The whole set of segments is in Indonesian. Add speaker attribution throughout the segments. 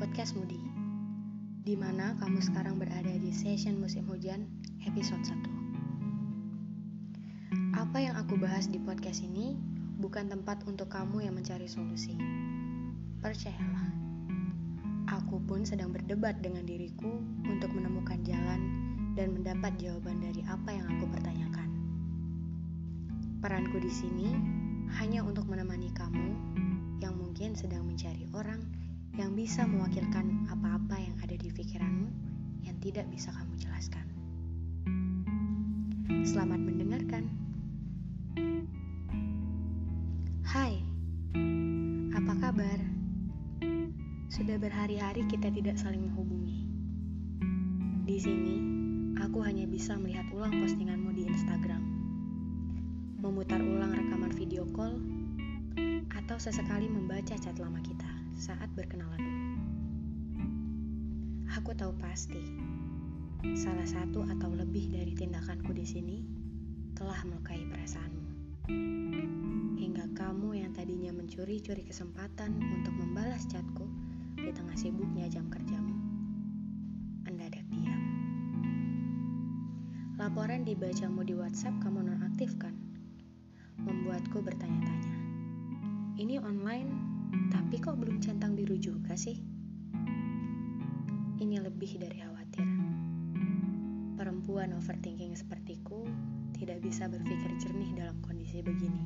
Speaker 1: podcast Mudi di mana kamu sekarang berada di session musim hujan episode 1 Apa yang aku bahas di podcast ini bukan tempat untuk kamu yang mencari solusi. Percayalah Aku pun sedang berdebat dengan diriku untuk menemukan jalan dan mendapat jawaban dari apa yang aku pertanyakan. Peranku di sini hanya untuk menemani kamu yang mungkin sedang mencari orang yang bisa mewakilkan apa-apa yang ada di pikiranmu yang tidak bisa kamu jelaskan. Selamat mendengarkan. Hai, apa kabar? Sudah berhari-hari kita tidak saling menghubungi. Di sini, aku hanya bisa melihat ulang postinganmu di Instagram, memutar ulang rekaman video call, atau sesekali membaca chat lama kita saat berkenalan. Aku tahu pasti, salah satu atau lebih dari tindakanku di sini telah melukai perasaanmu. Hingga kamu yang tadinya mencuri-curi kesempatan untuk membalas chatku di tengah sibuknya jam kerjamu, mendadak diam. Laporan dibacamu di WhatsApp kamu nonaktifkan, membuatku bertanya-tanya. Ini online tapi kok belum centang biru juga sih? Ini lebih dari khawatir. Perempuan overthinking sepertiku tidak bisa berpikir jernih dalam kondisi begini.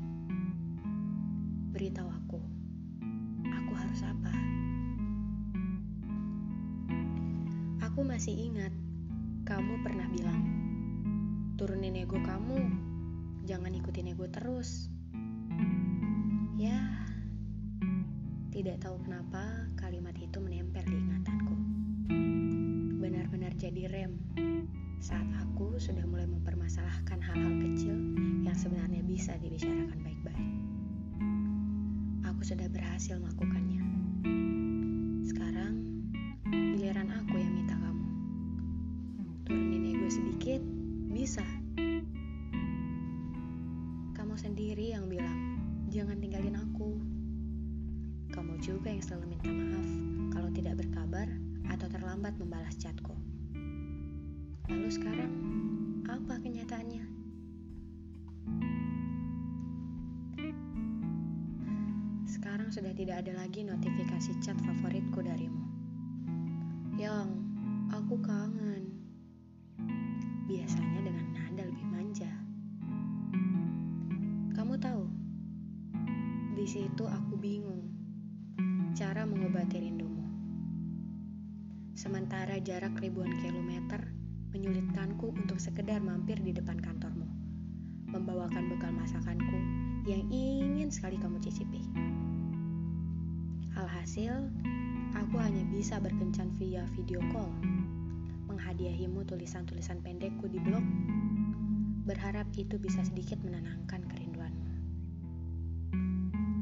Speaker 1: Beritahu aku, aku harus apa? Aku masih ingat, kamu pernah bilang, turunin ego kamu, jangan ikutin ego terus. Tidak tahu kenapa kalimat itu menempel di ingatanku. Benar-benar jadi rem saat aku sudah mulai mempermasalahkan hal-hal kecil yang sebenarnya bisa dibicarakan baik-baik. Aku sudah berhasil melakukannya. Sekarang giliran aku yang minta kamu. Turunin ego sedikit, bisa. Kamu sendiri yang bilang, jangan tinggalin aku. Kamu juga yang selalu minta maaf kalau tidak berkabar atau terlambat membalas chatku. Lalu sekarang, apa kenyataannya? Sekarang sudah tidak ada lagi notifikasi chat favoritku darimu. Yang, aku kangen. Biasanya dengan nada lebih manja. Kamu tahu, di situ aku bingung cara mengobati rindumu. Sementara jarak ribuan kilometer menyulitkanku untuk sekedar mampir di depan kantormu, membawakan bekal masakanku yang ingin sekali kamu cicipi. Alhasil, aku hanya bisa berkencan via video call, menghadiahimu tulisan-tulisan pendekku di blog, berharap itu bisa sedikit menenangkan kerinduanmu.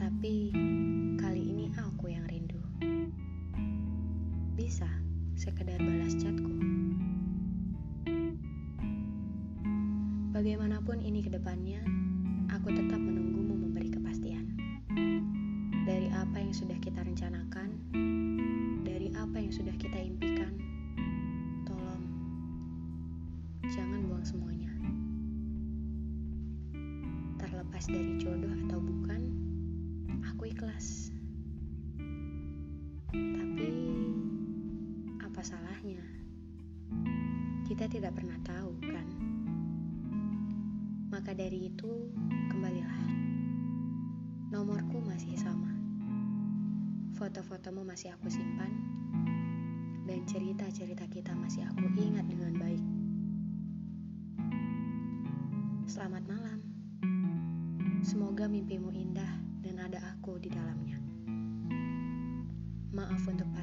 Speaker 1: Tapi, sekedar balas chatku. Bagaimanapun ini ke depannya, aku tetap menunggumu memberi kepastian. Dari apa yang sudah kita rencanakan, dari apa yang sudah kita impikan, tolong jangan buang semuanya. Terlepas dari jodoh atau bukan, aku ikhlas. Apa salahnya? Kita tidak pernah tahu, kan? Maka dari itu, kembalilah. Nomorku masih sama. Foto-fotomu masih aku simpan. Dan cerita-cerita kita masih aku ingat dengan baik. Selamat malam. Semoga mimpimu indah dan ada aku di dalamnya. Maaf untuk saya.